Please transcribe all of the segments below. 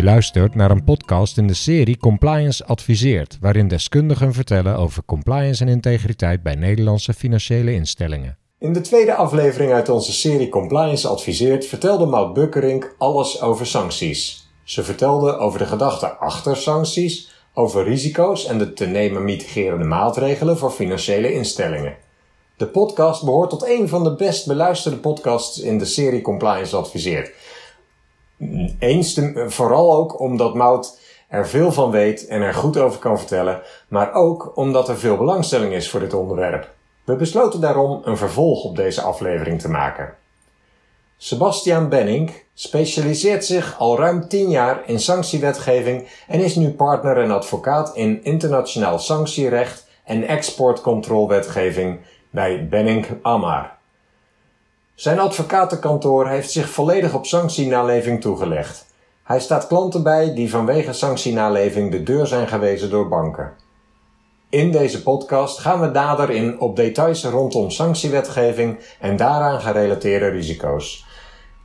Je luistert naar een podcast in de serie Compliance Adviseert, waarin deskundigen vertellen over compliance en integriteit bij Nederlandse financiële instellingen. In de tweede aflevering uit onze serie Compliance Adviseert vertelde Maud Bukkerink alles over sancties. Ze vertelde over de gedachten achter sancties, over risico's en de te nemen mitigerende maatregelen voor financiële instellingen. De podcast behoort tot een van de best beluisterde podcasts in de serie Compliance Adviseert. Eens te, vooral ook omdat Mout er veel van weet en er goed over kan vertellen, maar ook omdat er veel belangstelling is voor dit onderwerp. We besloten daarom een vervolg op deze aflevering te maken. Sebastian Benning specialiseert zich al ruim 10 jaar in sanctiewetgeving en is nu partner en advocaat in internationaal sanctierecht en exportcontrolwetgeving bij Benning Amar. Zijn advocatenkantoor heeft zich volledig op sanctienaleving toegelegd. Hij staat klanten bij die vanwege sanctienaleving de deur zijn gewezen door banken. In deze podcast gaan we nader in op details rondom sanctiewetgeving en daaraan gerelateerde risico's.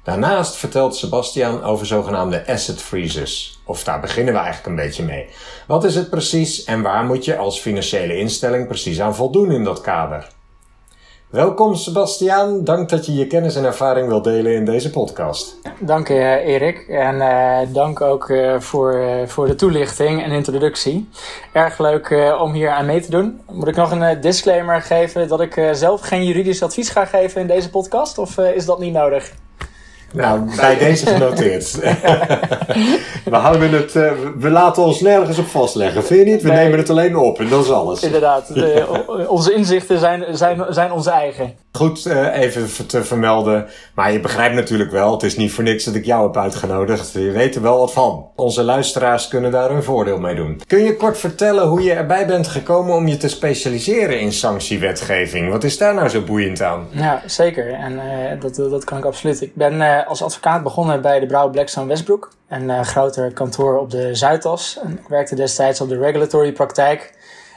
Daarnaast vertelt Sebastian over zogenaamde asset freezes. Of daar beginnen we eigenlijk een beetje mee. Wat is het precies en waar moet je als financiële instelling precies aan voldoen in dat kader? Welkom Sebastiaan, dank dat je je kennis en ervaring wilt delen in deze podcast. Dank je Erik en uh, dank ook uh, voor, uh, voor de toelichting en introductie. Erg leuk om hier aan mee te doen. Moet ik nog een disclaimer geven dat ik zelf geen juridisch advies ga geven in deze podcast of is dat niet nodig? Nou, bij deze genoteerd. we houden het, uh, we laten ons nergens op vastleggen. Vind je niet? We nemen het alleen op en dat is alles. Inderdaad, de, onze inzichten zijn, zijn, zijn onze eigen. Goed, uh, even te vermelden. Maar je begrijpt natuurlijk wel, het is niet voor niks dat ik jou heb uitgenodigd. Je weet er wel wat van. Onze luisteraars kunnen daar een voordeel mee doen. Kun je kort vertellen hoe je erbij bent gekomen om je te specialiseren in sanctiewetgeving? Wat is daar nou zo boeiend aan? Ja, zeker. En uh, dat, dat kan ik absoluut. Ik ben uh, als advocaat begonnen bij de Brouw Blackstone Westbroek. Een groter kantoor op de Zuidas. En ik werkte destijds op de regulatory praktijk.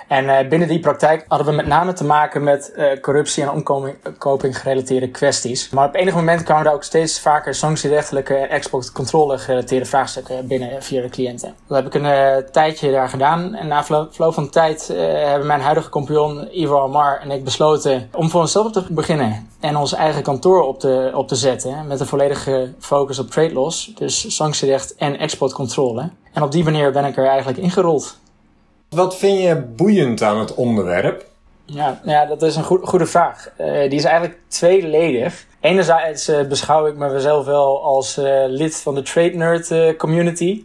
En uh, binnen die praktijk hadden we met name te maken met uh, corruptie en omkoping gerelateerde kwesties. Maar op enig moment kwamen er ook steeds vaker sanctierechtelijke en exportcontrole gerelateerde vraagstukken binnen via de cliënten. Dat heb ik een tijdje daar gedaan. En na verloop van tijd hebben mijn huidige compagnon Ivo Amar en ik besloten om voor onszelf te beginnen. En ons eigen kantoor op te, op te zetten met een volledige focus op trade loss. Dus sanctierecht en exportcontrole. En op die manier ben ik er eigenlijk ingerold. Wat vind je boeiend aan het onderwerp? Ja, ja dat is een goed, goede vraag. Uh, die is eigenlijk tweeledig. Enerzijds uh, beschouw ik mezelf wel als uh, lid van de Trade Nerd community.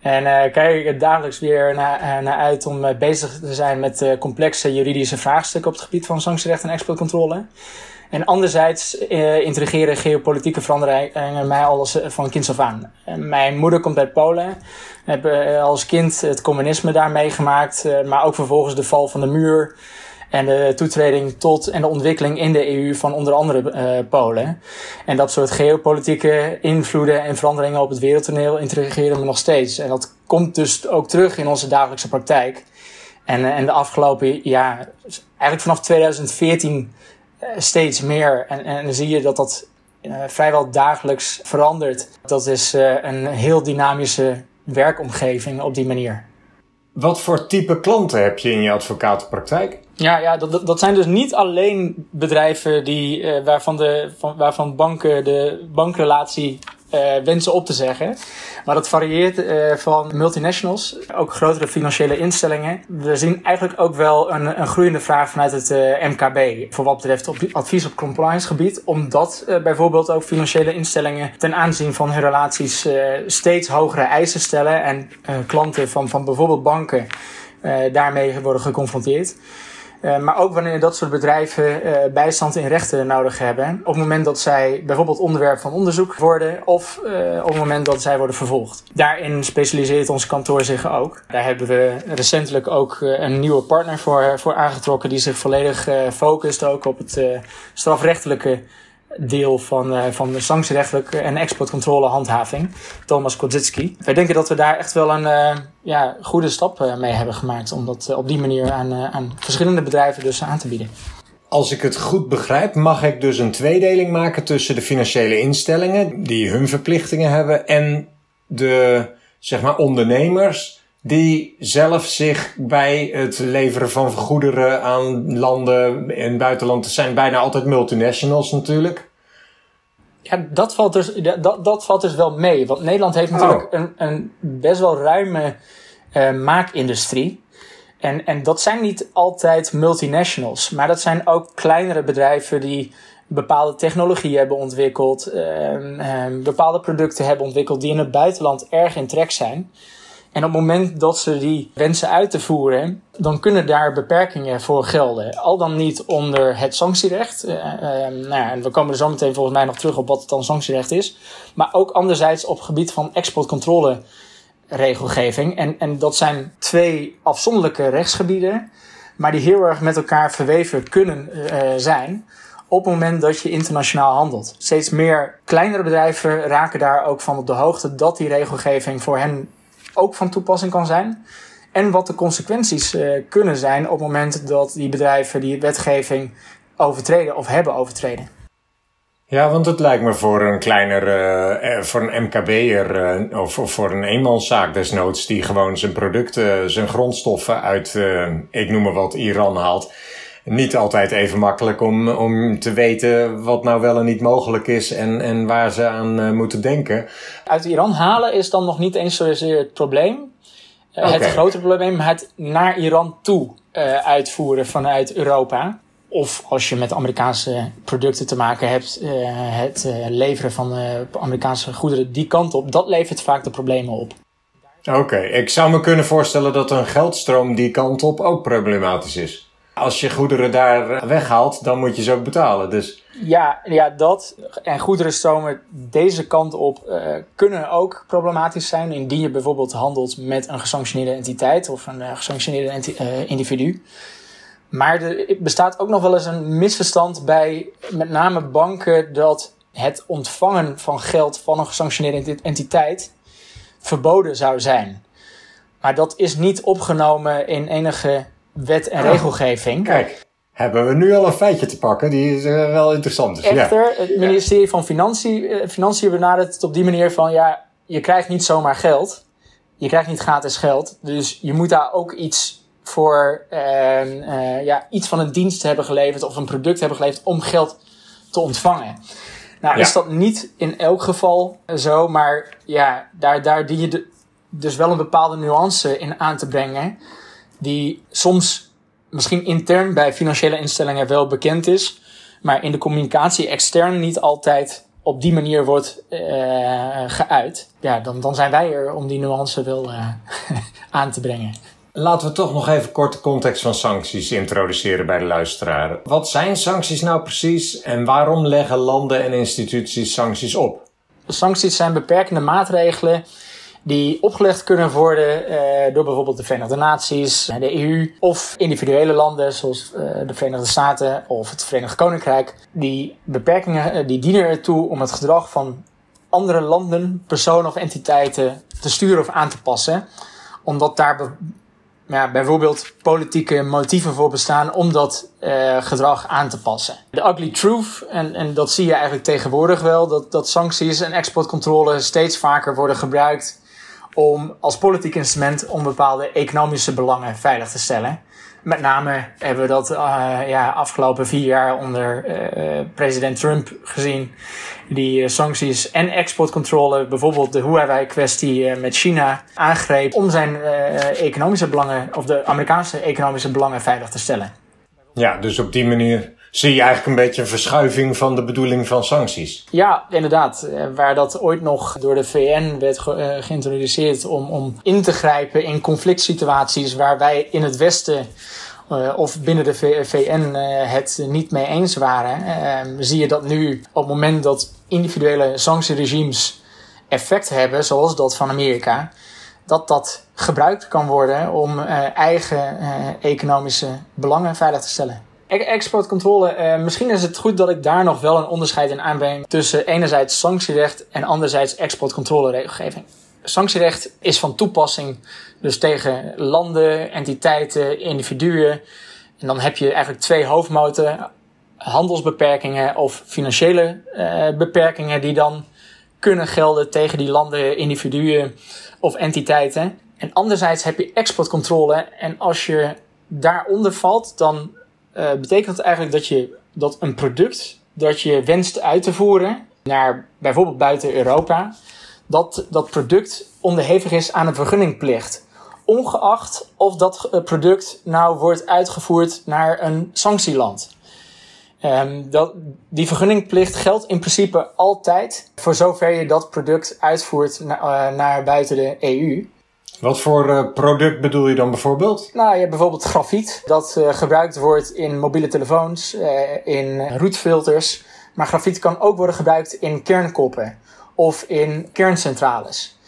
En kijk ik er dagelijks weer naar, naar uit om bezig te zijn met complexe juridische vraagstukken op het gebied van sanctierecht en exportcontrole. En anderzijds uh, intrigeren geopolitieke veranderingen mij alles van kinds af aan. En mijn moeder komt uit Polen. Heb uh, als kind het communisme daar meegemaakt. Uh, maar ook vervolgens de val van de muur. En de toetreding tot en de ontwikkeling in de EU van onder andere Polen. En dat soort geopolitieke invloeden en veranderingen op het wereldtoneel intrigeren me nog steeds. En dat komt dus ook terug in onze dagelijkse praktijk. En, en de afgelopen jaar, eigenlijk vanaf 2014 steeds meer. En, en dan zie je dat dat uh, vrijwel dagelijks verandert. Dat is uh, een heel dynamische werkomgeving op die manier. Wat voor type klanten heb je in je advocatenpraktijk? Ja, ja dat, dat zijn dus niet alleen bedrijven die, uh, waarvan, de, van, waarvan banken de bankrelatie uh, wensen op te zeggen. Maar dat varieert uh, van multinationals, ook grotere financiële instellingen. We zien eigenlijk ook wel een, een groeiende vraag vanuit het uh, MKB voor wat betreft op advies op compliance gebied. Omdat bijvoorbeeld ook financiële instellingen ten aanzien van hun relaties steeds hogere eisen stellen en klanten van, van bijvoorbeeld banken daarmee worden geconfronteerd. Uh, maar ook wanneer dat soort bedrijven uh, bijstand in rechten nodig hebben. Op het moment dat zij bijvoorbeeld onderwerp van onderzoek worden of uh, op het moment dat zij worden vervolgd. Daarin specialiseert ons kantoor zich ook. Daar hebben we recentelijk ook een nieuwe partner voor, voor aangetrokken die zich volledig focust ook op het strafrechtelijke deel van, uh, van de sanctierechtelijke en exportcontrole handhaving, Thomas Kodzitski. Wij denken dat we daar echt wel een uh, ja, goede stap uh, mee hebben gemaakt om dat op die manier aan, aan verschillende bedrijven dus aan te bieden. Als ik het goed begrijp, mag ik dus een tweedeling maken tussen de financiële instellingen die hun verplichtingen hebben en de zeg maar ondernemers die zelf zich bij het leveren van goederen aan landen in het buitenland, het zijn bijna altijd multinationals natuurlijk. Ja, dat valt dus, dat, dat valt dus wel mee. Want Nederland heeft natuurlijk oh. een, een best wel ruime uh, maakindustrie. En, en dat zijn niet altijd multinationals, maar dat zijn ook kleinere bedrijven die bepaalde technologie hebben ontwikkeld, uh, bepaalde producten hebben ontwikkeld die in het buitenland erg in trek zijn. En op het moment dat ze die wensen uit te voeren, dan kunnen daar beperkingen voor gelden. Al dan niet onder het sanctierecht. Uh, nou ja, en we komen er zo meteen volgens mij nog terug op wat het dan sanctierecht is. Maar ook anderzijds op gebied van exportcontrole regelgeving. En, en dat zijn twee afzonderlijke rechtsgebieden, maar die heel erg met elkaar verweven kunnen zijn op het moment dat je internationaal handelt. Steeds meer kleinere bedrijven raken daar ook van op de hoogte dat die regelgeving voor hen ook van toepassing kan zijn. En wat de consequenties uh, kunnen zijn op het moment dat die bedrijven die wetgeving overtreden of hebben overtreden. Ja, want het lijkt me voor een kleiner, uh, voor een MKB'er of, of voor een eenmanszaak desnoods die gewoon zijn producten, zijn grondstoffen uit, ik noem maar wat, Iran haalt. Niet altijd even makkelijk om, om te weten wat nou wel en niet mogelijk is en, en waar ze aan moeten denken. Uit Iran halen is dan nog niet eens zozeer het probleem. Okay. Het grotere probleem, het naar Iran toe uitvoeren vanuit Europa. Of als je met Amerikaanse producten te maken hebt, het leveren van Amerikaanse goederen die kant op, dat levert vaak de problemen op. Oké, ik zou me kunnen voorstellen dat een geldstroom die kant op ook problematisch is. Als je goederen daar weghaalt, dan moet je ze ook betalen. Dus... Ja, ja, dat en goederenstromen deze kant op kunnen ook problematisch zijn. Indien je bijvoorbeeld handelt met een gesanctioneerde entiteit of een gesanctioneerde individu. Maar er bestaat ook nog wel eens een misverstand bij met name banken dat het ontvangen van geld van een gesanctioneerde entiteit verboden zou zijn. Maar dat is niet opgenomen in enige wet en oh, regelgeving. Kijk, hebben we nu al een feitje te pakken die is, uh, wel interessant is. Echter, het ministerie van Financiën, uh, Financiën benadert het op die manier van ja, je krijgt niet zomaar geld. Je krijgt niet gratis geld. Dus je moet daar ook iets voor uh, ja, iets van een dienst hebben geleverd of een product hebben geleverd om geld te ontvangen. Nou, is dat niet in elk geval zo, maar ja, daar, daar dien je de, dus wel een bepaalde nuance in aan te brengen, die soms misschien intern bij financiële instellingen wel bekend is, maar in de communicatie extern niet altijd op die manier wordt uh, geuit. Ja, dan, dan zijn wij er om die nuance wel uh, aan te brengen. Laten we toch nog even kort de context van sancties introduceren bij de luisteraar. Wat zijn sancties nou precies en waarom leggen landen en instituties sancties op? Sancties zijn beperkende maatregelen die opgelegd kunnen worden eh, door bijvoorbeeld de Verenigde Naties, de EU of individuele landen zoals eh, de Verenigde Staten of het Verenigd Koninkrijk. Die beperkingen eh, die dienen ertoe om het gedrag van andere landen, personen of entiteiten te sturen of aan te passen omdat daar ja, bijvoorbeeld politieke motieven voor bestaan om dat gedrag aan te passen. De ugly truth, en, en dat zie je eigenlijk tegenwoordig wel, dat, dat sancties en exportcontrole steeds vaker worden gebruikt om als politiek instrument om bepaalde economische belangen veilig te stellen. Met name hebben we dat uh, ja, afgelopen vier jaar onder uh, president Trump gezien. Die uh, sancties en exportcontrole, bijvoorbeeld de Huawei-kwestie met China, aangreep om zijn economische belangen, of de Amerikaanse economische belangen veilig te stellen. Ja, dus op die manier zie je eigenlijk een beetje een verschuiving van de bedoeling van sancties. Ja, inderdaad. Waar dat ooit nog door de VN werd ge geïntroduceerd om, om in te grijpen in conflict situaties waar wij in het Westen uh, of binnen de VN het niet mee eens waren, uh, zie je dat nu op het moment dat individuele sanctieregimes effect hebben, zoals dat van Amerika, dat dat gebruikt kan worden om eigen economische belangen veilig te stellen. Exportcontrole, misschien is het goed dat ik daar nog wel een onderscheid in aanbreng tussen enerzijds sanctierecht en anderzijds exportcontroleregelgeving sanctierecht is van toepassing dus tegen landen, entiteiten, individuen. En dan heb je eigenlijk twee hoofdmoten, handelsbeperkingen of financiële uh, beperkingen die dan kunnen gelden tegen die landen, individuen of entiteiten. En anderzijds heb je exportcontrole. En als je daaronder valt, dan uh, betekent het eigenlijk dat, je, dat een product dat je wenst uit te voeren naar bijvoorbeeld buiten Europa, dat dat product onderhevig is aan een vergunningplicht. Ongeacht of dat eh, product nou wordt uitgevoerd naar een sanctieland. Dat, die vergunningplicht geldt in principe altijd voor zover je dat product uitvoert uh, naar buiten de EU. Wat voor uh, product bedoel je dan bijvoorbeeld? Nou, je hebt bijvoorbeeld grafiet, dat uh, gebruikt wordt in mobiele telefoons, in roetfilters. Maar grafiet kan ook worden gebruikt in kernkoppen of in kerncentrales.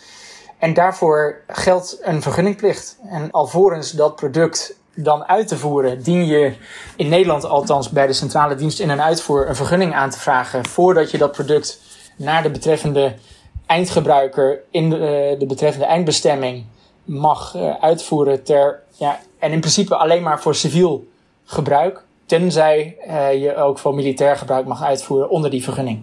En daarvoor geldt een vergunningplicht. En alvorens dat product dan uit te voeren, dien je in Nederland althans bij de centrale dienst in- en uitvoer een vergunning aan te vragen voordat je dat product naar de betreffende eindgebruiker in eh, de betreffende eindbestemming mag uh, uitvoeren ter, ja, en in principe alleen maar voor civiel gebruik, tenzij uh, je ook voor militair gebruik mag uitvoeren onder die vergunning.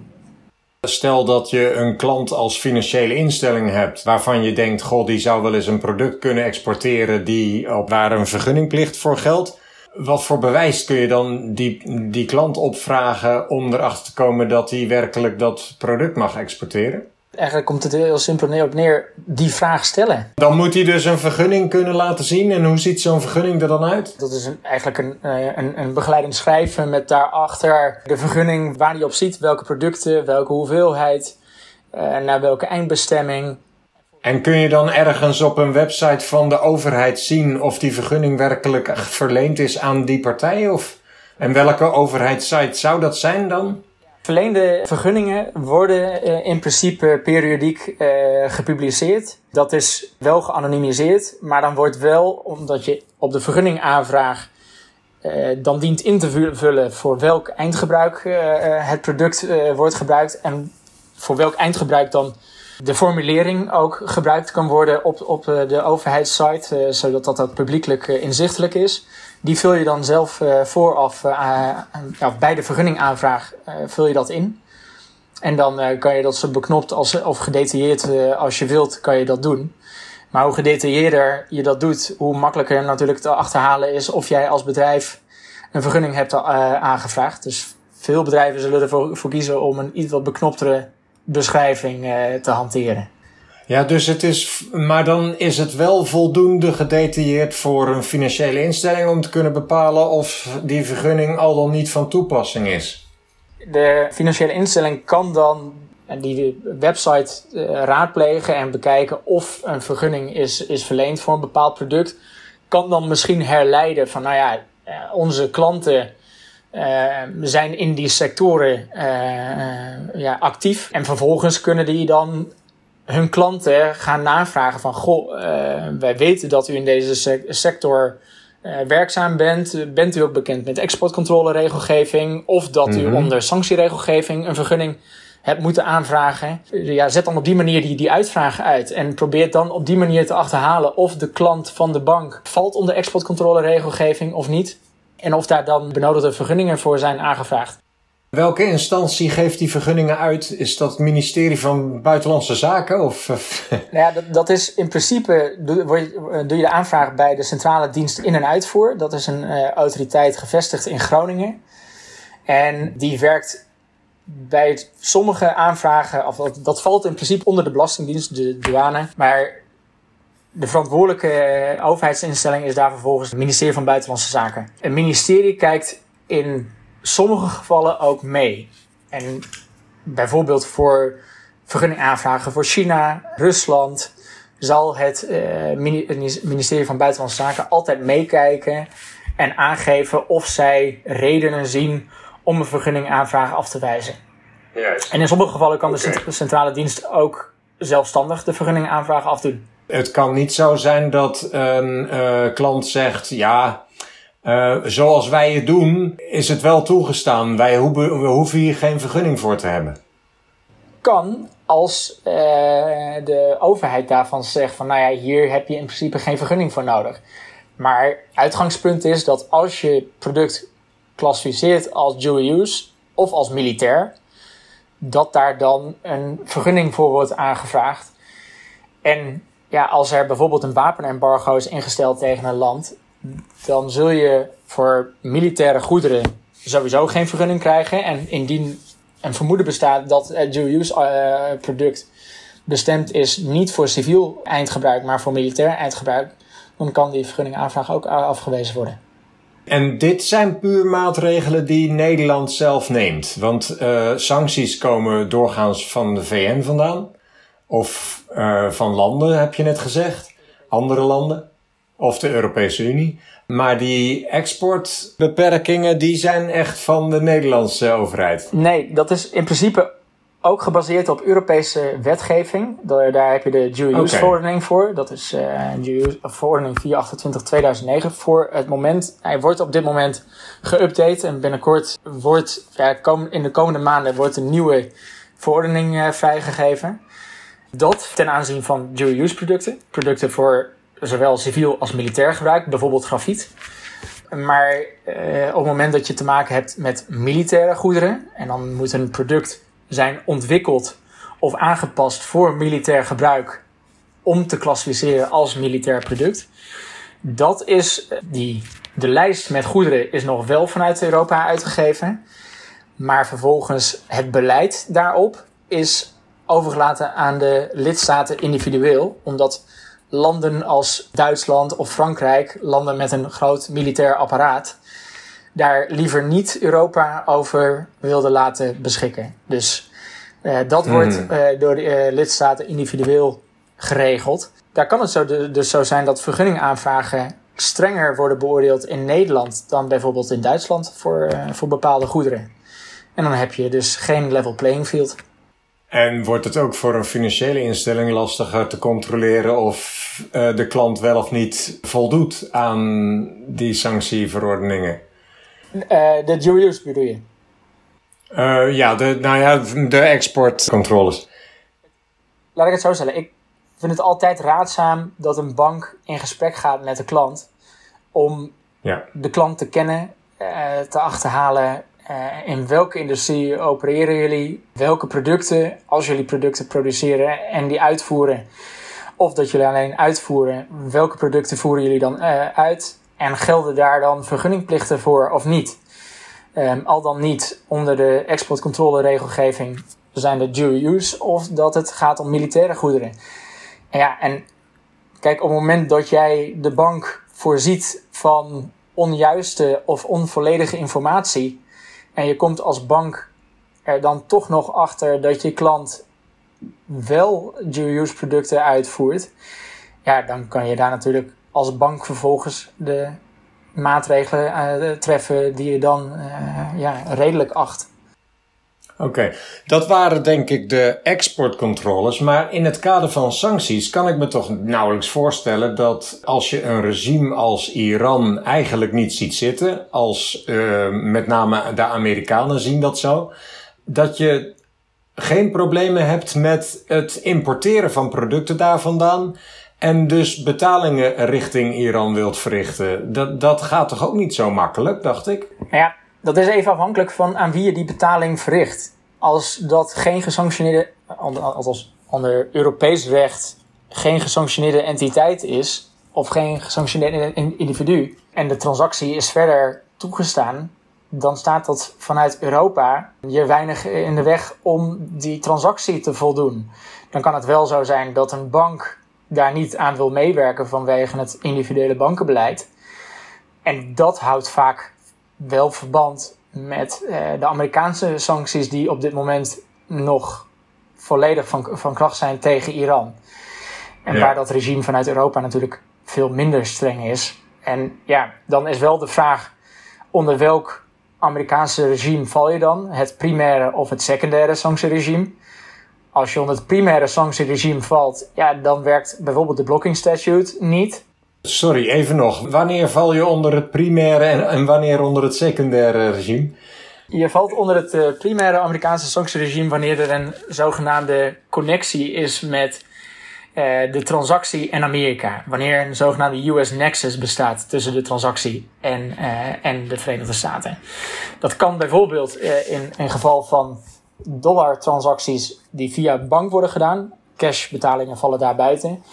Stel dat je een klant als financiële instelling hebt waarvan je denkt, goh, die zou wel eens een product kunnen exporteren die op waar een vergunningplicht voor geldt. Wat voor bewijs kun je dan die, die klant opvragen om erachter te komen dat hij werkelijk dat product mag exporteren? Eigenlijk komt het heel simpel neer op neer die vraag stellen. Dan moet hij dus een vergunning kunnen laten zien. En hoe ziet zo'n vergunning er dan uit? Dat is een, eigenlijk een, eh, een, een begeleidend schrijven met daarachter de vergunning waar hij op ziet. Welke producten, welke hoeveelheid, uh, naar welke eindbestemming. En kun je dan ergens op een website van de overheid zien of die vergunning werkelijk verleend is aan die partij? Of, en welke overheidssite zou dat zijn dan? Verleende vergunningen worden uh, in principe periodiek uh, gepubliceerd. Dat is wel geanonimiseerd, maar dan wordt wel, omdat je op de vergunningaanvraag uh, dan dient in te vullen voor welk eindgebruik het product wordt gebruikt en voor welk eindgebruik dan de formulering ook gebruikt kan worden op, op de overheidssite, zodat dat ook publiekelijk inzichtelijk is. Die vul je dan zelf uh, vooraf, uh, bij de vergunningaanvraag vul je dat in. En dan kan je dat zo beknopt als, of gedetailleerd als je wilt, kan je dat doen. Maar hoe gedetailleerder je dat doet, hoe makkelijker natuurlijk te achterhalen is of jij als bedrijf een vergunning hebt aangevraagd. Dus veel bedrijven zullen ervoor voor kiezen om een iets wat beknoptere beschrijving te hanteren. Ja, dus het is, maar dan is het wel voldoende gedetailleerd voor een financiële instelling om te kunnen bepalen of die vergunning al dan niet van toepassing is. De financiële instelling kan dan die website uh, raadplegen en bekijken of een vergunning is, is verleend voor een bepaald product. Kan dan misschien herleiden van, nou ja, uh, onze klanten uh, zijn in die sectoren ja, actief. En vervolgens kunnen die dan hun klanten gaan navragen van... Goh, uh, wij weten dat u in deze sector uh, werkzaam bent. Bent u ook bekend met exportcontroleregelgeving? Of dat mm -hmm. u mhm. onder sanctieregelgeving een vergunning hebt moeten aanvragen. Ja, zet dan op die manier die, die uitvragen uit. En probeer dan op die manier te achterhalen of de klant van de bank valt onder exportcontroleregelgeving of niet. En of daar dan benodigde vergunningen voor zijn aangevraagd. Welke instantie geeft die vergunningen uit? Is dat het ministerie van Buitenlandse Zaken? Of? nou ja, dat, dat is in principe, doe, doe je de aanvraag bij de Centrale Dienst In- en Uitvoer. Dat is een uh, autoriteit gevestigd in Groningen. En die werkt bij sommige aanvragen, of dat, dat valt in principe onder de Belastingdienst, de douane. Maar de verantwoordelijke overheidsinstelling is daar vervolgens het ministerie van Buitenlandse Zaken. Een ministerie kijkt in sommige gevallen ook mee. En bijvoorbeeld voor vergunningaanvragen voor China, Rusland, zal het uh, ministerie van Buitenlandse Zaken altijd meekijken en aangeven of zij redenen zien om een vergunningaanvraag af te wijzen. Juist. En in sommige gevallen kan okay. de centrale dienst ook zelfstandig de vergunningaanvraag afdoen. Het kan niet zo zijn dat een uh, klant zegt: ja, uh, zoals wij het doen, is het wel toegestaan. Wij hoeven hier geen vergunning voor te hebben. Kan als uh, de overheid daarvan zegt van nou ja, hier heb je in principe geen vergunning voor nodig. Maar uitgangspunt is dat als je product klassificeert als dual use of als militair, dat daar dan een vergunning voor wordt aangevraagd. En ja, als er bijvoorbeeld een wapenembargo is ingesteld tegen een land, dan zul je voor militaire goederen sowieso geen vergunning krijgen. En indien een vermoeden bestaat dat het dual-use uh, product bestemd is niet voor civiel eindgebruik, maar voor militair eindgebruik, dan kan die vergunningaanvraag ook afgewezen worden. En dit zijn puur maatregelen die Nederland zelf neemt. Want uh, sancties komen doorgaans van de VN vandaan. Of uh, van landen, heb je net gezegd. Andere landen. Of de Europese Unie. Maar die exportbeperkingen, die zijn echt van de Nederlandse overheid. Nee, dat is in principe ook gebaseerd op Europese wetgeving. Daar, daar heb je de dual use verordening voor. Dat is uh, dual verordening 428-2009. Voor het moment, hij wordt op dit moment geüpdate. En binnenkort wordt, ja, in de komende maanden wordt een nieuwe verordening uh, vrijgegeven. Dat ten aanzien van dual use producten. Producten voor zowel civiel als militair gebruik, bijvoorbeeld grafiet. Maar uh, op het moment dat je te maken hebt met militaire goederen, en dan moet een product zijn ontwikkeld of aangepast voor militair gebruik om te klassificeren als militair product. Dat is eh, die, de lijst met goederen is nog wel vanuit Europa uitgegeven. Maar vervolgens het beleid daarop is overgelaten aan de lidstaten individueel. Omdat landen als Duitsland of Frankrijk, landen met een groot militair apparaat, daar liever niet Europa over wilde laten beschikken. Dus uh, dat hmm. wordt uh, door de uh, lidstaten individueel geregeld. Daar kan het zo dus zo zijn dat vergunningaanvragen strenger worden beoordeeld in Nederland dan bijvoorbeeld in Duitsland voor, voor bepaalde goederen. En dan heb je dus geen level playing field. En wordt het ook voor een financiële instelling lastiger te controleren of uh, de klant wel of niet voldoet aan die sanctieverordeningen? Uh, de dual bedoel je? Uh, ja, de, nou ja, de exportcontroles. Laat ik het zo stellen. Ik vind het altijd raadzaam dat een bank in gesprek gaat met de klant om ja. de klant te kennen, te achterhalen uh, in welke industrie opereren jullie? Welke producten, als jullie producten produceren en die uitvoeren, of dat jullie alleen uitvoeren, welke producten voeren jullie dan uh, uit? En gelden daar dan vergunningplichten voor of niet? Um, al dan niet onder de exportcontroleregelgeving zijn de dual use of dat het gaat om militaire goederen. En ja, en kijk, op het moment dat jij de bank voorziet van onjuiste of onvolledige informatie, en je komt als bank er dan toch nog achter dat je klant wel dual-use producten uitvoert, ja, dan kan je daar natuurlijk als bank vervolgens de maatregelen uh, treffen die je dan uh, ja, redelijk acht. Oké, dat waren denk ik de exportcontroles. Maar in het kader van sancties kan ik me toch nauwelijks voorstellen dat als je een regime als Iran eigenlijk niet ziet zitten, als uh, met name de Amerikanen zien dat zo, dat je geen problemen hebt met het importeren van producten daar vandaan. En dus betalingen richting Iran wilt verrichten. Dat, dat gaat toch ook niet zo makkelijk, dacht ik? Ja, dat is even afhankelijk van aan wie je die betaling verricht. Als dat geen gesanctioneerde, althans onder Europees recht, geen gesanctioneerde entiteit is, of geen gesanctioneerde individu, en de transactie is verder toegestaan, dan staat dat vanuit Europa je weinig in de weg om die transactie te voldoen. Dan kan het wel zo zijn dat een bank daar niet aan wil meewerken vanwege het individuele bankenbeleid. En dat houdt vaak wel verband met uh, de Amerikaanse sancties die op dit moment nog volledig van, van kracht zijn tegen Iran. En ja. waar dat regime vanuit Europa natuurlijk veel minder streng is. En ja, dan is wel de vraag onder welk Amerikaanse regime val je dan? Het primaire of het secundaire sanctieregime? Als je onder het primaire sanctieregime valt, ja, dan werkt bijvoorbeeld de blocking statute niet. Sorry, even nog. Wanneer val je onder het primaire en, wanneer onder het secundaire regime? Je valt onder het uh, primaire Amerikaanse sanctieregime wanneer er een zogenaamde connectie is met uh, de transactie en Amerika. Wanneer een zogenaamde US Nexus bestaat tussen de transactie en, uh, en de Verenigde Staten. Dat kan bijvoorbeeld in een geval van dollar transacties die via bank worden gedaan. Cash betalingen vallen daar buiten.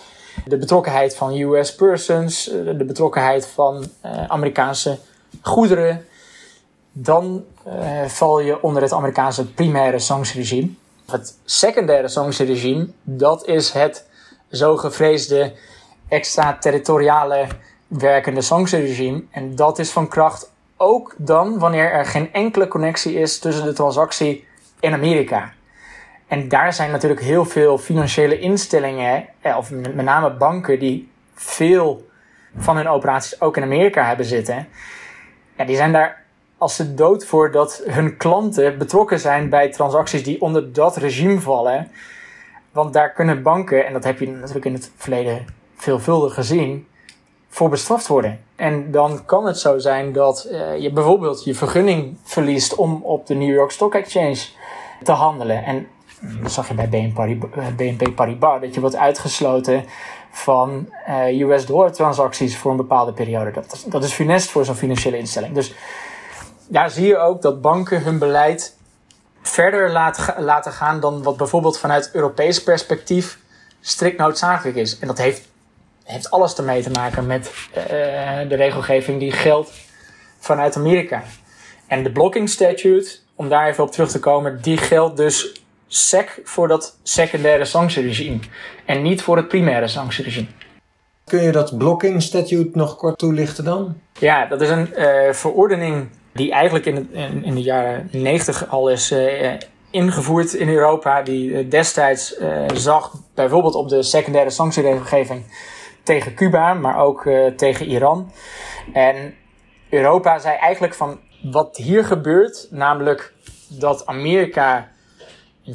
De betrokkenheid van US persons, de betrokkenheid van Amerikaanse goederen, dan val je onder het Amerikaanse primaire sanctieregime. Het secundaire sanctieregime, dat is het zo gevreesde extraterritoriale werkende sanctieregime. En dat is van kracht ook dan wanneer er geen enkele connectie is tussen de transactie en Amerika. En daar zijn natuurlijk heel veel financiële instellingen, eh, of met name banken, die veel van hun operaties ook in Amerika hebben zitten. Ja, die zijn daar als ze dood voor dat hun klanten betrokken zijn bij transacties die onder dat regime vallen. Want daar kunnen banken, en dat heb je natuurlijk in het verleden veelvuldig gezien, voor bestraft worden. En dan kan het zo zijn dat uh, je bijvoorbeeld je vergunning verliest om op de New York Stock Exchange te handelen. En dat zag je bij BNP eh, Paribas, dat je wordt uitgesloten van uh, US dollar transacties voor een bepaalde periode. Dat, dat is funest voor zo'n financiële instelling. Dus daar zie je ook dat banken hun beleid verder laten, laten gaan dan wat bijvoorbeeld vanuit Europees perspectief strikt noodzakelijk is. En dat heeft, heeft alles ermee te maken met uh, de regelgeving die geldt vanuit Amerika. En de blocking statute, om daar even op terug te komen, die geldt dus sec voor dat secundaire sanctieregime en niet voor het primaire sanctieregime. Kun je dat blocking statute nog kort toelichten dan? Ja, dat is een uh, verordening die eigenlijk in, het, in, de jaren 90 al is uh, ingevoerd in Europa, die uh, destijds zag bijvoorbeeld op de secundaire sanctieregelgeving tegen Cuba, maar ook tegen Iran. En Europa zei eigenlijk van wat hier gebeurt, namelijk dat Amerika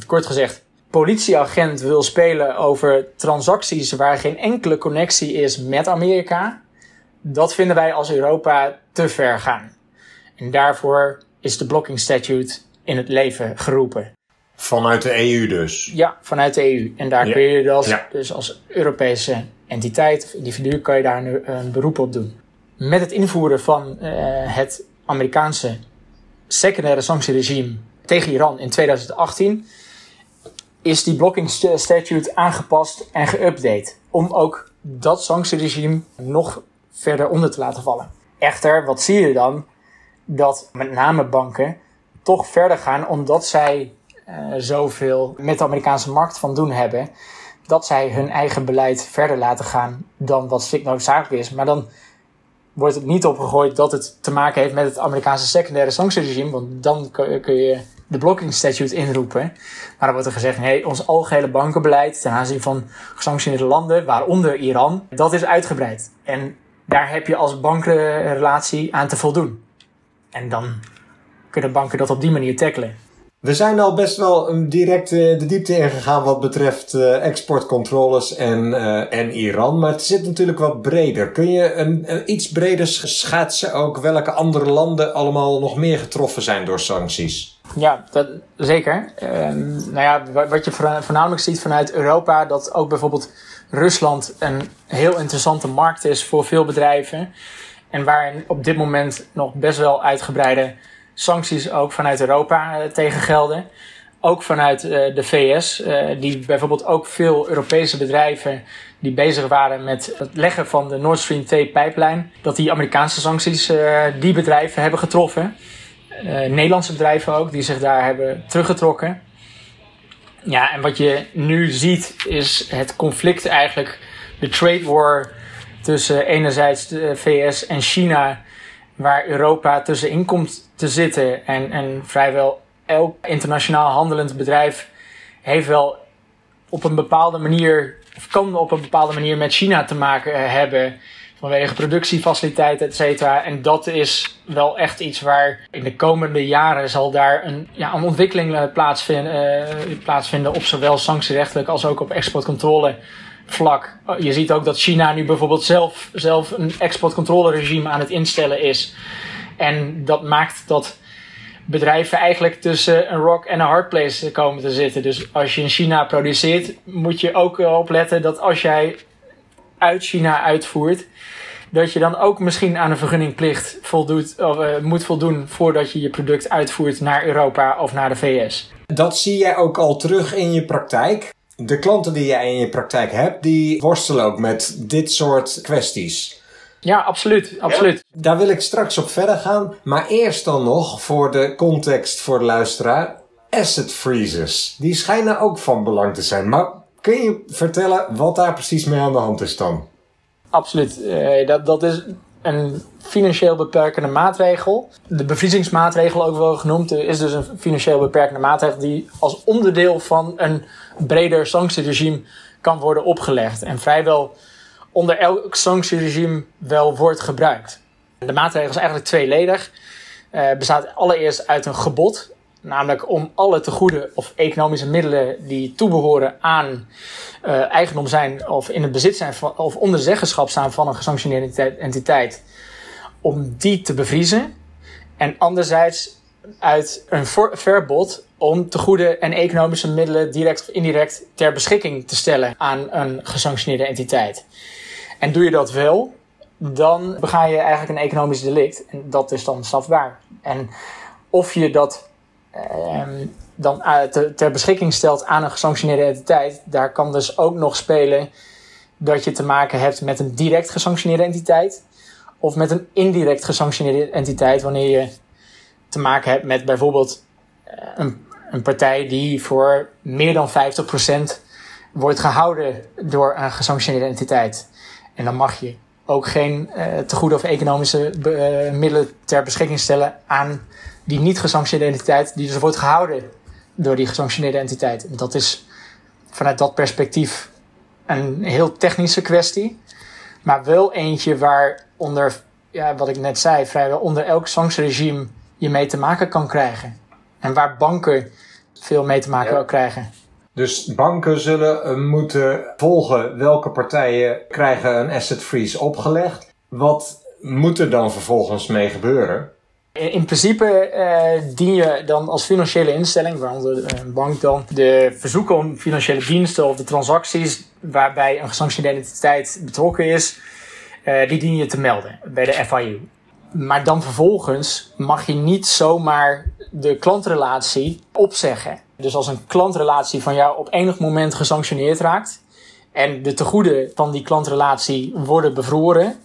kort gezegd, politieagent wil spelen over transacties waar geen enkele connectie is met Amerika, dat vinden wij als Europa te ver gaan. En daarvoor is de blocking statute in het leven geroepen. Vanuit de EU dus? Ja, vanuit de EU. En daar kun je dat, dus als Europese entiteit of individu, kan je daar nu een beroep op doen. Met het invoeren van uh, het Amerikaanse secundaire sanctieregime tegen Iran in 2018 is die blocking statute aangepast en geüpdate. Om ook dat sanctieregime nog verder onder te laten vallen. Echter, wat zie je dan? Dat met name banken toch verder gaan omdat zij uh, zoveel met de Amerikaanse markt van doen hebben. Dat zij hun eigen beleid verder laten gaan dan wat strikt noodzakelijk is. Maar dan wordt het niet opgegooid dat het te maken heeft met het Amerikaanse secundaire sanctieregime. Want dan kun je de blocking statute inroepen. Maar dan wordt er gezegd, nee, ons algehele bankenbeleid ten aanzien van gesanctioneerde landen, waaronder Iran, dat is uitgebreid. En daar heb je als bankenrelatie aan te voldoen. En dan kunnen banken dat op die manier tackelen. We zijn al best wel direct uh, de diepte ingegaan wat betreft uh, exportcontroles en, uh, en Iran. Maar het zit natuurlijk wat breder. Kun je een, iets breder schetsen ook welke andere landen allemaal nog meer getroffen zijn door sancties? Ja, dat, zeker. Ehm, nou ja, wat je voornamelijk ziet vanuit Europa, dat ook bijvoorbeeld Rusland een heel interessante markt is voor veel bedrijven. En waar op dit moment nog best wel uitgebreide sancties ook vanuit Europa uh, tegen gelden. Ook vanuit uh, de VS, eh, die bijvoorbeeld ook veel Europese bedrijven die bezig waren met het leggen van de Nord Stream 2 pijplijn, dat die Amerikaanse sancties die bedrijven hebben getroffen. Nederlandse bedrijven ook, die zich daar hebben teruggetrokken. Ja, en wat je nu ziet is het conflict eigenlijk, de trade war tussen enerzijds de VS en China, waar Europa tussenin komt te zitten. En, en vrijwel elk internationaal handelend bedrijf heeft wel op een bepaalde manier, of kan op een bepaalde manier met China te maken hebben. Vanwege productiefaciliteiten, et cetera. En dat is wel echt iets waar in de komende jaren zal daar een, ja, een ontwikkeling eh, plaatsvinden, uh, plaatsvinden op zowel sanctierechtelijk als ook op exportcontrole vlak. Je ziet ook dat China nu bijvoorbeeld zelf, zelf een exportcontroleregime aan het instellen is. En dat maakt dat bedrijven eigenlijk tussen een rock en een hard place komen te zitten. Dus als je in China produceert, moet je ook opletten dat als jij uit China uitvoert, dat je dan ook misschien aan een vergunningplicht voldoet, of, uh, moet voldoen voordat je je product uitvoert naar Europa of naar de VS. Dat zie jij ook al terug in je praktijk? De klanten die jij in je praktijk hebt, die worstelen ook met dit soort kwesties. Ja, absoluut. absoluut. Daar wil ik straks op verder gaan. Maar eerst dan nog, voor de context voor de luisteraar, asset freezes. Die schijnen ook van belang te zijn. Maar kun je vertellen wat daar precies mee aan de hand is dan? Absoluut. Uh, dat, dat is een financieel beperkende maatregel. De bevriezingsmaatregel ook wel genoemd, is dus een financieel beperkende maatregel die als onderdeel van een breder sanctieregime kan worden opgelegd. En vrijwel onder elk sanctieregime wel wordt gebruikt. De maatregel is eigenlijk tweeledig. Uh, bestaat allereerst uit een gebod, namelijk om alle tegoeden of economische middelen die toebehoren aan uh, eigendom zijn of in het bezit zijn van, of onder zeggenschap staan van een gesanctioneerde entiteit, om die te bevriezen. En anderzijds uit een verbod om tegoeden en economische middelen direct of indirect ter beschikking te stellen aan een gesanctioneerde entiteit. En doe je dat wel, dan bega je eigenlijk een economisch delict. En dat is dan strafbaar. En of je dat uh, dan ter beschikking stelt aan een gesanctioneerde entiteit, daar kan dus ook nog spelen dat je te maken hebt met een direct gesanctioneerde entiteit. Of met een indirect gesanctioneerde entiteit, wanneer je te maken hebt met bijvoorbeeld eh, een, een partij die voor meer dan 50% wordt gehouden door een gesanctioneerde entiteit. En dan mag je ook geen uh, tegoeden of economische middelen ter beschikking stellen aan die niet gesanctioneerde entiteit, die dus wordt gehouden door die gesanctioneerde entiteit. Dat is vanuit dat perspectief een heel technische kwestie, maar wel eentje waar onder, ja, wat ik net zei, vrijwel onder elk sanctieregime je mee te maken kan krijgen. En waar banken veel mee te maken ja. krijgen. Dus banken zullen eh, moeten volgen welke partijen krijgen een asset freeze opgelegd. Wat moet er dan vervolgens mee gebeuren? In principe uh, dien je dan als financiële instelling, waaronder een bank dan, de verzoeken om financiële diensten of de transacties waarbij een gesanctioneerde entiteit betrokken is, die dien je te melden bij de FIU. Maar dan vervolgens mag je niet zomaar de klantrelatie opzeggen. Dus als een klantrelatie van jou op enig moment gesanctioneerd raakt en de tegoeden van die klantrelatie worden bevroren,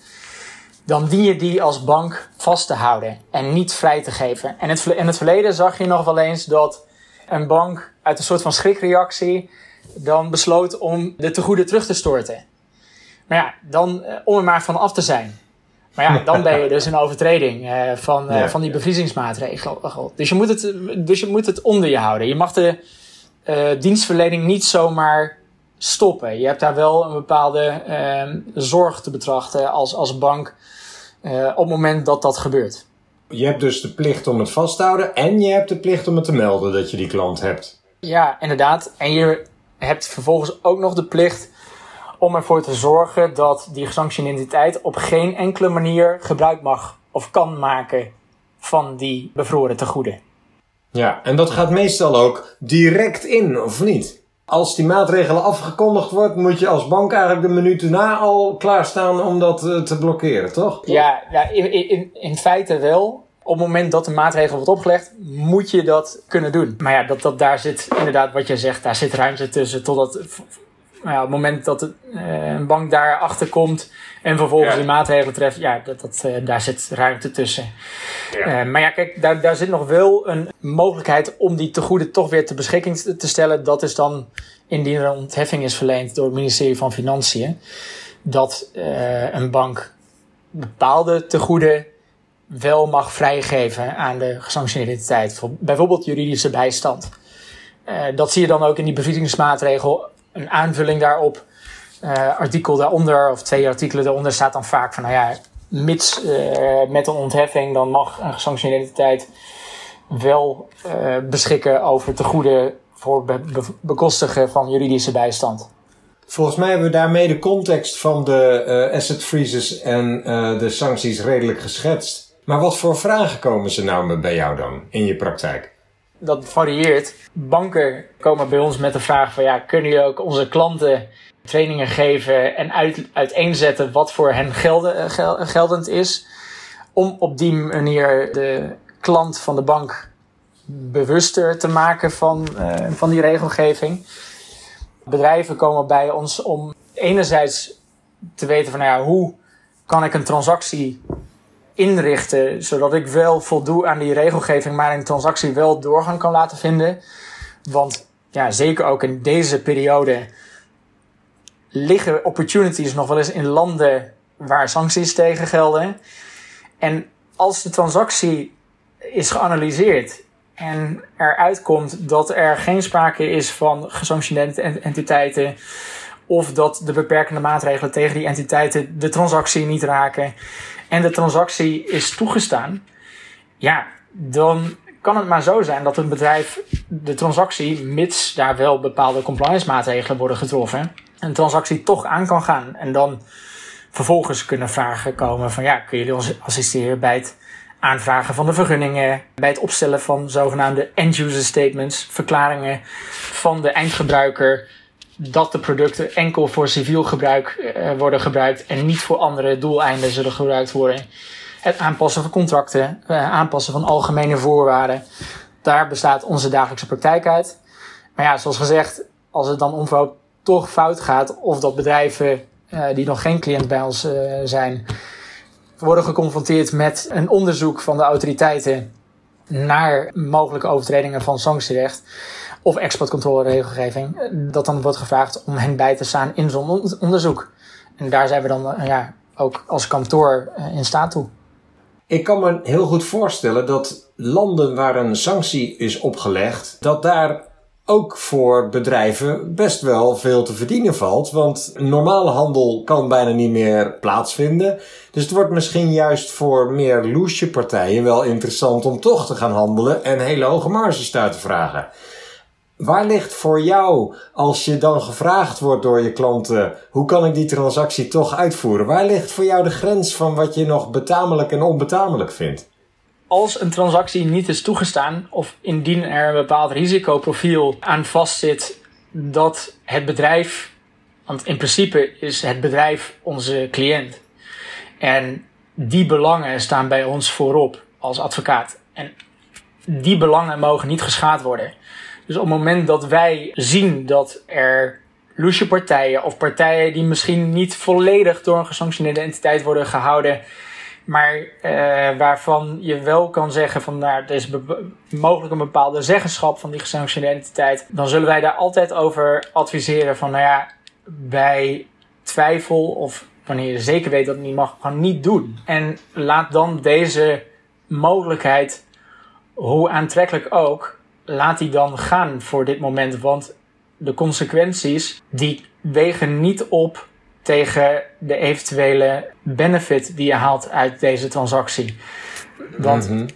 dan dien je die als bank vast te houden en niet vrij te geven. En in het verleden zag je nog wel eens dat een bank uit een soort van schrikreactie dan besloot om de tegoeden terug te storten. Maar ja, dan eh, om er maar van af te zijn. Maar ja, dan ben je dus een overtreding uh, van, uh, van die bevriezingsmaatregel. Dus je, moet het, dus je moet het onder je houden. Je mag de uh, dienstverlening niet zomaar stoppen. Je hebt daar wel een bepaalde zorg te betrachten als, als bank op het moment dat dat gebeurt. Je hebt dus de plicht om het vast te houden en je hebt de plicht om het te melden dat je die klant hebt. Ja, inderdaad. En je hebt vervolgens ook nog de plicht om ervoor te zorgen dat die gesanctioneerde entiteit op geen enkele manier gebruik mag of kan maken van die bevroren tegoeden. Ja, en dat gaat meestal ook direct in, of niet? Als die maatregel afgekondigd wordt, moet je als bank eigenlijk de minuut na al klaarstaan om dat eh, te blokkeren, toch? Ja, ja in, in, in feite wel. Op het moment dat de maatregel wordt opgelegd, moet je dat kunnen doen. Maar ja, dat, dat, daar zit inderdaad wat je zegt, daar zit ruimte tussen totdat nou ja, op het moment dat het, uh, een bank daarachter komt en vervolgens ja. die maatregelen treft, ja, dat, dat, uh, daar zit ruimte tussen. Ja. Uh, maar ja, kijk, daar, daar zit nog wel een mogelijkheid om die tegoeden toch weer ter beschikking te stellen. Dat is dan indien er een ontheffing is verleend door het ministerie van Financiën, dat een bank bepaalde tegoeden wel mag vrijgeven aan de gesanctioneerde entiteit. Bijvoorbeeld juridische bijstand. dat zie je dan ook in die bevriezingsmaatregel een aanvulling daarop, uh, artikel daaronder of twee artikelen daaronder staat dan vaak van, nou ja, mits uh, met een ontheffing, dan mag een gesanctioneerde entiteit wel uh, beschikken over tegoeden voor be bekostigen van juridische bijstand. Volgens mij hebben we daarmee de context van de asset freezes en de sancties redelijk geschetst. Maar wat voor vragen komen ze nou bij jou dan in je praktijk? Dat varieert. Banken komen bij ons met de vraag van ja, kunnen je ook onze klanten trainingen geven en uit, uiteenzetten wat voor hen gelden, geldend is. Om op die manier de klant van de bank bewuster te maken van, uh, van die regelgeving. Bedrijven komen bij ons om enerzijds te weten van, nou ja, hoe kan ik een transactie inrichten zodat ik wel voldoe aan die regelgeving, maar een transactie wel doorgang kan laten vinden. Want ja, zeker ook in deze periode liggen opportunities nog wel eens in landen waar sancties tegen gelden. En als de transactie is geanalyseerd en eruit komt dat er geen sprake is van gesanctioneerde entiteiten of dat de beperkende maatregelen tegen die entiteiten de transactie niet raken en de transactie is toegestaan, ja, dan kan het maar zo zijn dat een bedrijf de transactie, mits daar wel bepaalde compliance maatregelen worden getroffen, een transactie toch aan kan gaan. En dan vervolgens kunnen vragen komen van ja, kun jullie ons assisteren bij het aanvragen van de vergunningen, bij het opstellen van zogenaamde end-user statements, verklaringen van de eindgebruiker dat de producten enkel voor civiel gebruik uh, worden gebruikt en niet voor andere doeleinden zullen gebruikt worden. Het aanpassen van contracten, uh, aanpassen van algemene voorwaarden. Daar bestaat onze dagelijkse praktijk uit. Maar ja, zoals gezegd, als het dan onverhoopt toch fout gaat, of dat bedrijven uh, die nog geen cliënt bij ons zijn, worden geconfronteerd met een onderzoek van de autoriteiten naar mogelijke overtredingen van sanctierecht of exportcontroleregelgeving, dat dan wordt gevraagd om hen bij te staan in zo'n onderzoek. En daar zijn we dan eh, ja, ook als kantoor eh, in staat toe. Ik kan me heel goed voorstellen dat landen waar een sanctie is opgelegd, dat daar ook voor bedrijven best wel veel te verdienen valt. Want normale handel kan bijna niet meer plaatsvinden. Dus het wordt misschien juist voor meer loesje partijen wel interessant om toch te gaan handelen en hele hoge marges uit te vragen. Waar ligt voor jou, als je dan gevraagd wordt door je klanten, hoe kan ik die transactie toch uitvoeren? Waar ligt voor jou de grens van wat je nog betamelijk en onbetamelijk vindt? Als een transactie niet is toegestaan, of indien er een bepaald risicoprofiel aan vastzit dat het bedrijf, want in principe is het bedrijf onze cliënt. En die belangen staan bij ons voorop als advocaat. En die belangen mogen niet geschaad worden. Dus op het moment dat wij zien dat er loesje partijen of partijen die misschien niet volledig door een gesanctioneerde entiteit worden gehouden, maar uh, waarvan je wel kan zeggen van nou, is mogelijk een bepaalde zeggenschap van die gesanctioneerde entiteit, dan zullen wij daar altijd over adviseren van nou ja, bij twijfel of wanneer je zeker weet dat het niet mag, gewoon niet doen. En laat dan deze mogelijkheid, hoe aantrekkelijk ook, laat die dan gaan voor dit moment. Want de consequenties die wegen niet op tegen de eventuele benefit die je haalt uit deze transactie. Want mhm.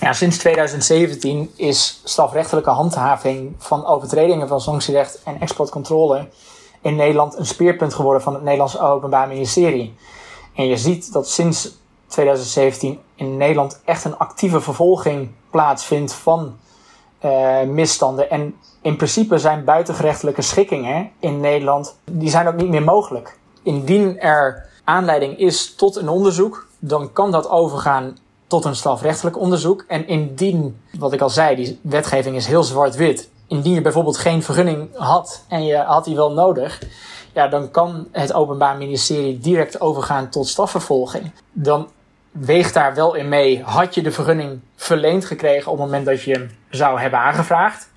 ja, sinds 2017 is strafrechtelijke handhaving van overtredingen van sanctierecht en exportcontrole in Nederland een speerpunt geworden van het Nederlands Openbaar Ministerie. En je ziet dat sinds 2017 in Nederland echt een actieve vervolging plaatsvindt van uh, misstanden. En in principe zijn buitengerechtelijke schikkingen in Nederland, die zijn ook niet meer mogelijk. Indien er aanleiding is tot een onderzoek, dan kan dat overgaan tot een strafrechtelijk onderzoek. En indien, wat ik al zei, die wetgeving is heel zwart-wit. Indien je bijvoorbeeld geen vergunning had en je had die wel nodig, ja, dan kan het Openbaar Ministerie direct overgaan tot strafvervolging. Dan weegt daar wel in mee. Had je de vergunning verleend gekregen op het moment dat je hem zou hebben aangevraagd?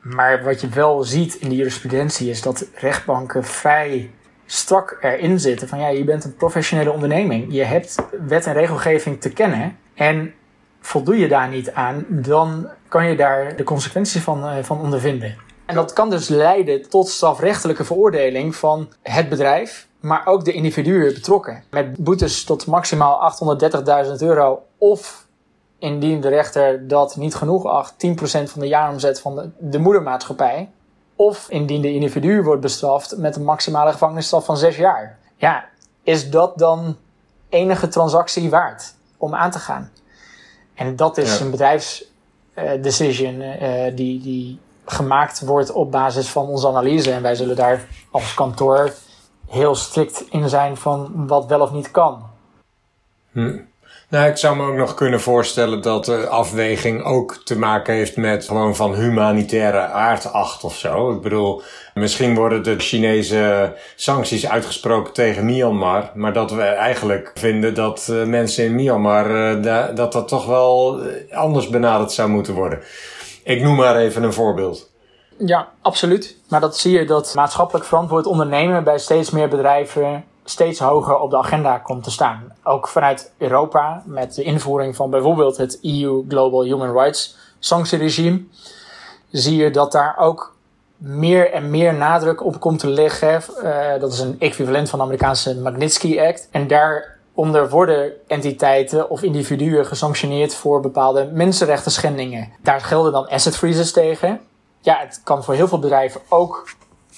Maar wat je wel ziet in de jurisprudentie is dat rechtbanken vrij strak erin zitten van ja, je bent een professionele onderneming. Je hebt wet en regelgeving te kennen en voldoe je daar niet aan, dan kan je daar de consequenties van, uh, van ondervinden. En dat kan dus leiden tot strafrechtelijke veroordeling van het bedrijf maar ook de individuen betrokken. Met boetes tot maximaal 830.000 euro of indien de rechter dat niet genoeg acht, 10% van de jaaromzet van de, de moedermaatschappij. Of indien de individu wordt bestraft met een maximale gevangenisstraf van 6 jaar. Ja, is dat dan enige transactie waard om aan te gaan? En dat is een bedrijfsdecision uh, uh, die, die gemaakt wordt op basis van onze analyse. En wij zullen daar als kantoor heel strikt in zijn van wat wel of niet kan. Hm. Nou, ik zou me ook nog kunnen voorstellen dat de afweging ook te maken heeft met gewoon van humanitaire aardacht of zo. Ik bedoel, misschien worden de Chinese sancties uitgesproken tegen Myanmar, maar dat we eigenlijk vinden dat eh, mensen in Myanmar, uh, dat dat toch wel anders benaderd zou moeten worden. Ik noem maar even een voorbeeld. Ja, absoluut. Maar dat zie je dat maatschappelijk verantwoord ondernemen bij steeds meer bedrijven steeds hoger op de agenda komt te staan. Ook vanuit Europa met de invoering van bijvoorbeeld het EU Global Human Rights sanctieregime zie je dat daar ook meer en meer nadruk op komt te liggen. Uh, dat is een equivalent van de Amerikaanse Magnitsky Act. En daaronder worden entiteiten of individuen gesanctioneerd voor bepaalde mensenrechten schendingen. Daar gelden dan asset freezes tegen. Ja, het kan voor heel veel bedrijven ook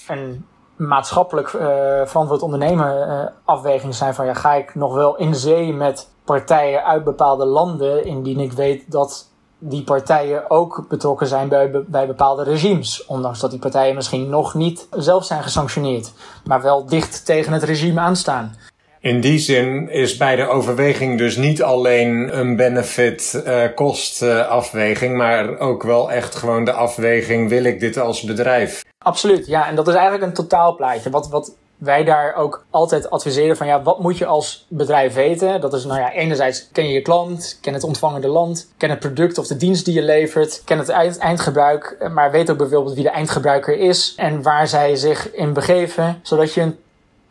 een maatschappelijk uh, verantwoord ondernemen uh, afweging zijn van ja, ga ik nog wel in zee met partijen uit bepaalde landen indien ik weet dat die partijen ook betrokken zijn bij, bij bepaalde regimes. Ondanks dat die partijen misschien nog niet zelf zijn gesanctioneerd, maar wel dicht tegen het regime aanstaan. In die zin is bij de overweging dus niet alleen een benefit-kost uh, afweging, maar ook wel echt gewoon de afweging: wil ik dit als bedrijf? Absoluut, ja. En dat is eigenlijk een totaalplaatje. Wat, wat wij daar ook altijd adviseren van ja, wat moet je als bedrijf weten? Dat is nou ja, enerzijds ken je je klant, ken het ontvangende land, ken het product of de dienst die je levert, ken het eind, eindgebruik, maar weet ook bijvoorbeeld wie de eindgebruiker is en waar zij zich in begeven, zodat je een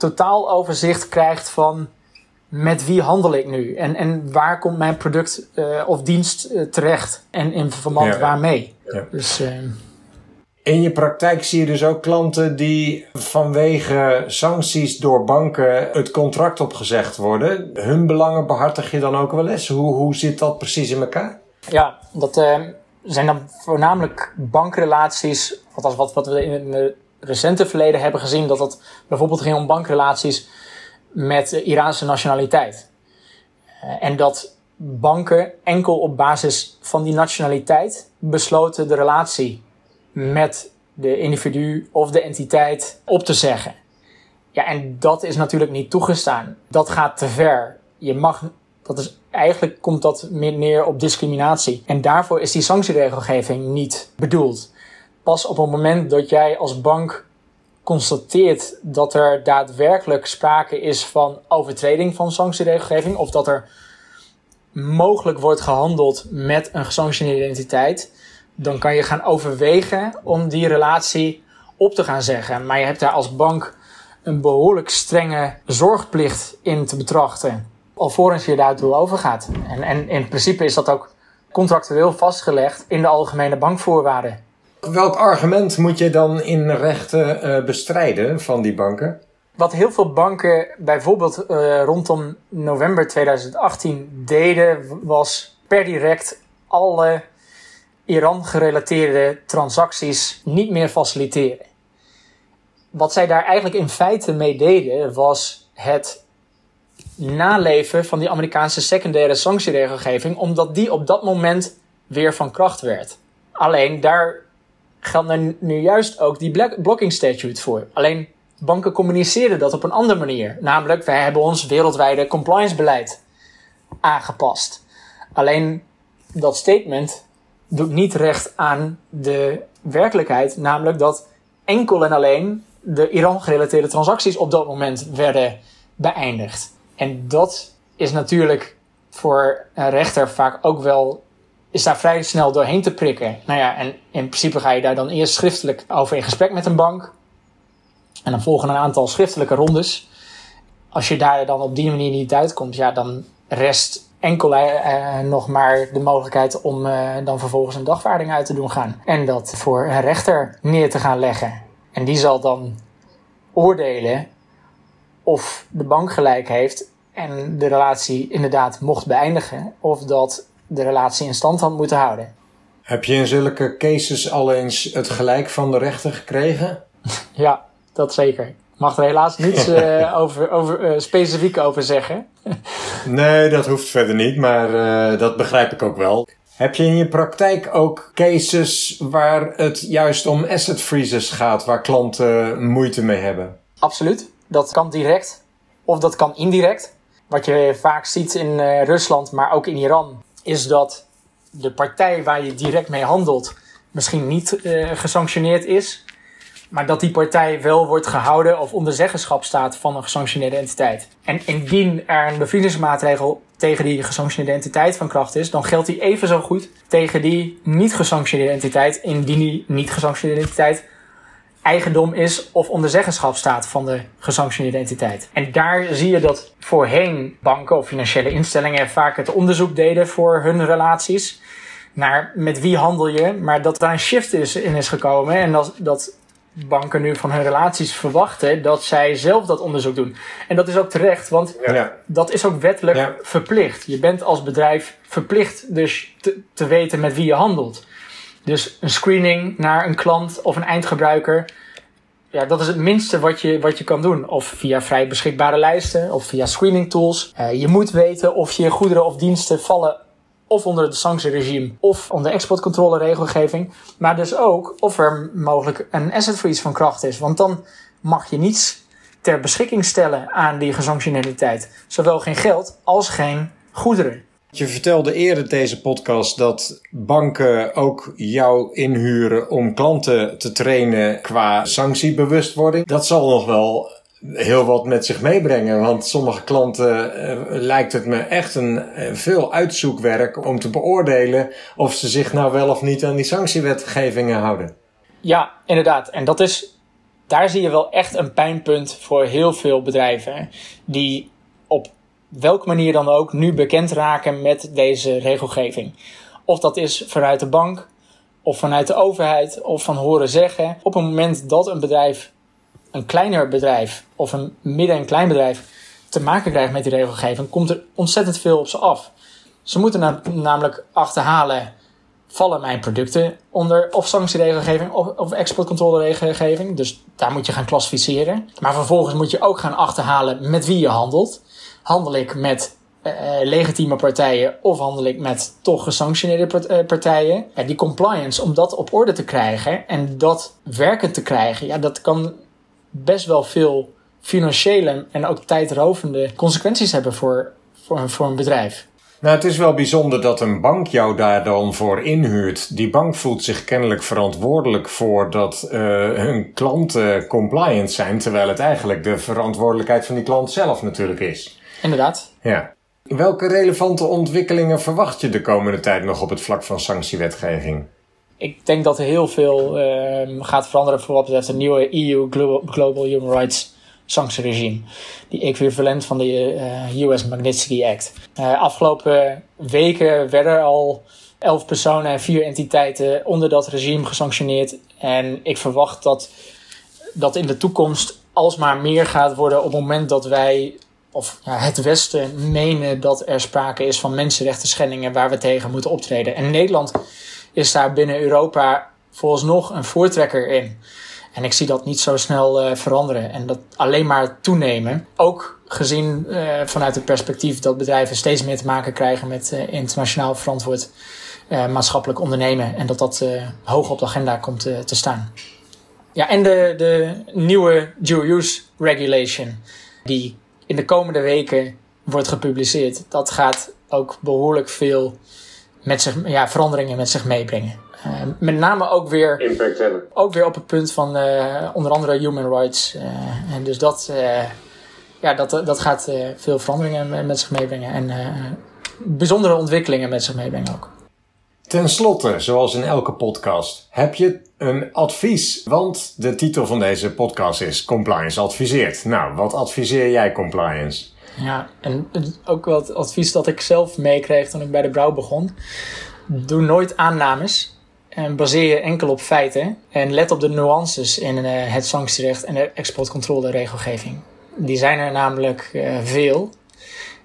totaal overzicht krijgt van met wie handel ik nu en, en waar komt mijn product uh, of dienst uh, terecht en in verband ja. waarmee. Ja. Dus, uh, in je praktijk zie je dus ook klanten die vanwege sancties door banken het contract opgezegd worden. Hun belangen behartig je dan ook wel eens? Hoe, hoe zit dat precies in elkaar? Ja, dat uh, zijn dan voornamelijk bankrelaties. Althans, wat, wat we in het recente verleden hebben gezien, dat het bijvoorbeeld ging om bankrelaties met Iraanse nationaliteit. Uh, en dat banken enkel op basis van die nationaliteit besloten de relatie met de individu of de entiteit op te zeggen. Ja, en dat is natuurlijk niet toegestaan. Dat gaat te ver. Je mag, dat is, eigenlijk komt dat meer neer op discriminatie. En daarvoor is die sanctieregelgeving niet bedoeld. Pas op het moment dat jij als bank constateert dat er daadwerkelijk sprake is van overtreding van sanctieregelgeving, of dat er mogelijk wordt gehandeld met een gesanctioneerde entiteit, dan kan je gaan overwegen om die relatie op te gaan zeggen. Maar je hebt daar als bank een behoorlijk strenge zorgplicht in te betrachten. Alvorens je daartoe overgaat. En, en in principe is dat ook contractueel vastgelegd in de algemene bankvoorwaarden. Welk argument moet je dan in rechten uh, bestrijden van die banken? Wat heel veel banken bijvoorbeeld uh, rondom november 2018 deden, was per direct alle Iran-gerelateerde transacties niet meer faciliteren. Wat zij daar eigenlijk in feite mee deden, was het naleven van die Amerikaanse secundaire sanctieregelgeving, omdat die op dat moment weer van kracht werd. Alleen daar geldt nu juist ook die blocking statute voor. Alleen banken communiceren dat op een andere manier. Namelijk, wij hebben ons wereldwijde compliance beleid aangepast. Alleen dat statement doet niet recht aan de werkelijkheid. Namelijk dat enkel en alleen de Iran-gerelateerde transacties op dat moment werden beëindigd. En dat is natuurlijk voor een rechter vaak ook wel. Is daar vrij snel doorheen te prikken. Nou ja, en in principe ga je daar dan eerst schriftelijk over in gesprek met een bank. En dan volgen een aantal schriftelijke rondes. Als je daar dan op die manier niet uitkomt, ja, dan rest enkel uh, nog maar de mogelijkheid om uh, dan vervolgens een dagvaarding uit te doen gaan. En dat voor een rechter neer te gaan leggen. En die zal dan oordelen of de bank gelijk heeft en de relatie inderdaad mocht beëindigen. Of dat de relatie in stand had moeten houden. Heb je in zulke cases al eens het gelijk van de rechter gekregen? ja, dat zeker mag er helaas niets uh, over, over, uh, specifiek over zeggen. nee, dat hoeft verder niet, maar uh, dat begrijp ik ook wel. Heb je in je praktijk ook cases waar het juist om asset freezes gaat, waar klanten moeite mee hebben? Absoluut. Dat kan direct of dat kan indirect. Wat je vaak ziet in Rusland, maar ook in Iran, is dat de partij waar je direct mee handelt misschien niet uh, gesanctioneerd is, maar dat die partij wel wordt gehouden of onder zeggenschap staat van een gesanctioneerde entiteit. En indien er een bevriedingsmaatregel tegen die gesanctioneerde entiteit van kracht is, dan geldt die even zo goed tegen die niet gesanctioneerde entiteit, indien die niet gesanctioneerde entiteit eigendom is of onder zeggenschap staat van de gesanctioneerde entiteit. En daar zie je dat voorheen banken of financiële instellingen vaak het onderzoek deden voor hun relaties naar met wie handel je, maar dat daar een shift is, in is gekomen en dat, dat banken nu van hun relaties verwachten dat zij zelf dat onderzoek doen. En dat is ook terecht, want ja. dat is ook wettelijk verplicht. Je bent als bedrijf verplicht dus te, te weten met wie je handelt. Dus een screening naar een klant of een eindgebruiker. Ja, dat is het minste wat je, wat je kan doen. Of via vrij beschikbare lijsten of via screening tools. Uh, je moet weten of je goederen of diensten vallen of onder het sanctieregime of onder exportcontroleregelgeving. Maar dus ook of er mogelijk een asset freeze van kracht is. Want dan mag je niets ter beschikking stellen aan die gesanctioneerde tijd. Zowel geen geld als geen goederen. Je vertelde eerder deze podcast dat banken ook jou inhuren om klanten te trainen qua sanctiebewustwording. Dat zal nog wel heel wat met zich meebrengen. Want sommige klanten uh, lijkt het me echt een uh, veel uitzoekwerk om te beoordelen of ze zich nou wel of niet aan die sanctiewetgevingen houden. Ja, inderdaad. En dat is, daar zie je wel echt een pijnpunt voor heel veel bedrijven. Die op welke manier dan ook nu bekend raken met deze regelgeving. Of dat is vanuit de bank, of vanuit de overheid, of van horen zeggen. Op het moment dat een bedrijf een kleiner bedrijf of een midden- en klein bedrijf te maken krijgt met die regelgeving, komt er ontzettend veel op ze af. Ze moeten namelijk achterhalen, vallen mijn producten onder of sanctieregelgeving of, of exportcontroleregelgeving. Dus daar moet je gaan klassificeren. Maar vervolgens moet je ook gaan achterhalen met wie je handelt. Handel ik met uh, legitieme partijen of handel ik met toch gesanctioneerde eh, partijen? Ja, die compliance, om dat op orde te krijgen en dat werkend te krijgen, ja, dat kan best wel veel financiële en ook tijdrovende consequenties hebben voor, voor, voor een bedrijf. Nou, het is wel bijzonder dat een bank jou daar dan voor inhuurt. Die bank voelt zich kennelijk verantwoordelijk voor dat hun klanten compliant zijn, terwijl het eigenlijk de verantwoordelijkheid van die klant zelf natuurlijk is. Inderdaad. Ja. Welke relevante ontwikkelingen verwacht je de komende tijd nog op het vlak van sanctiewetgeving? ik denk dat er heel veel uh, gaat veranderen voor wat betreft het nieuwe EU Global, Human Rights sanctieregime. Die equivalent van de uh, US Magnitsky Act. Uh, afgelopen weken werden al elf personen en vier entiteiten onder dat regime gesanctioneerd. En ik verwacht dat dat in de toekomst alsmaar meer gaat worden op het moment dat wij of het Westen menen dat er sprake is van mensenrechten schendingen waar we tegen moeten optreden. En Nederland is daar binnen Europa nog een voortrekker in. En ik zie dat niet zo snel uh, veranderen en dat alleen maar toenemen. Ook gezien uh, vanuit het perspectief dat bedrijven steeds meer te maken krijgen met uh, internationaal verantwoord maatschappelijk ondernemen. En dat dat hoog op de agenda komt te staan. Ja, en de, de nieuwe dual use regulation, die in de komende weken wordt gepubliceerd, dat gaat ook behoorlijk veel met zich, ja, veranderingen met zich meebrengen. Uh, met name ook weer, Impact hebben. ook weer op het punt van uh, onder andere human rights. Uh, en dus dat, ja, dat, dat gaat veel veranderingen met zich meebrengen. En bijzondere ontwikkelingen met zich meebrengen ook. Ten slotte, zoals in elke podcast, heb je een advies. Want de titel van deze podcast is Compliance adviseert. Nou, wat adviseer jij compliance? Ja, en ook wel het advies dat ik zelf meekreeg toen ik bij de brouw begon. Doe nooit aannames en baseer je enkel op feiten. En let op de nuances in uh, het sanctierecht en de exportcontrole-regelgeving. Die zijn er namelijk uh, veel.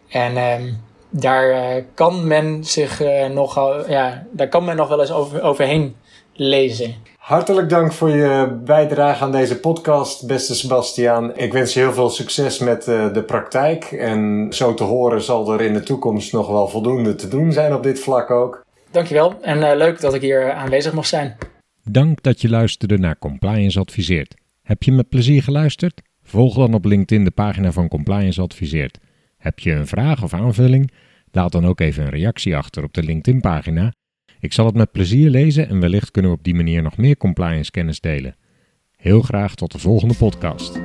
En uh, daar uh, kan men zich nogal, ja, daar kan men nog wel eens over, overheen lezen. Hartelijk dank voor je bijdrage aan deze podcast, beste Sebastiaan. Ik wens je heel veel succes met uh, de praktijk. En zo te horen zal er in de toekomst nog wel voldoende te doen zijn op dit vlak ook. Dankjewel en uh, leuk dat ik hier aanwezig mocht zijn. Dank dat je luisterde naar Compliance Adviseert. Heb je met plezier geluisterd? Volg dan op LinkedIn de pagina van Compliance Adviseert. Heb je een vraag of aanvulling? Laat dan ook even een reactie achter op de LinkedIn-pagina. Ik zal het met plezier lezen en wellicht kunnen we op die manier nog meer compliance kennis delen. Heel graag tot de volgende podcast.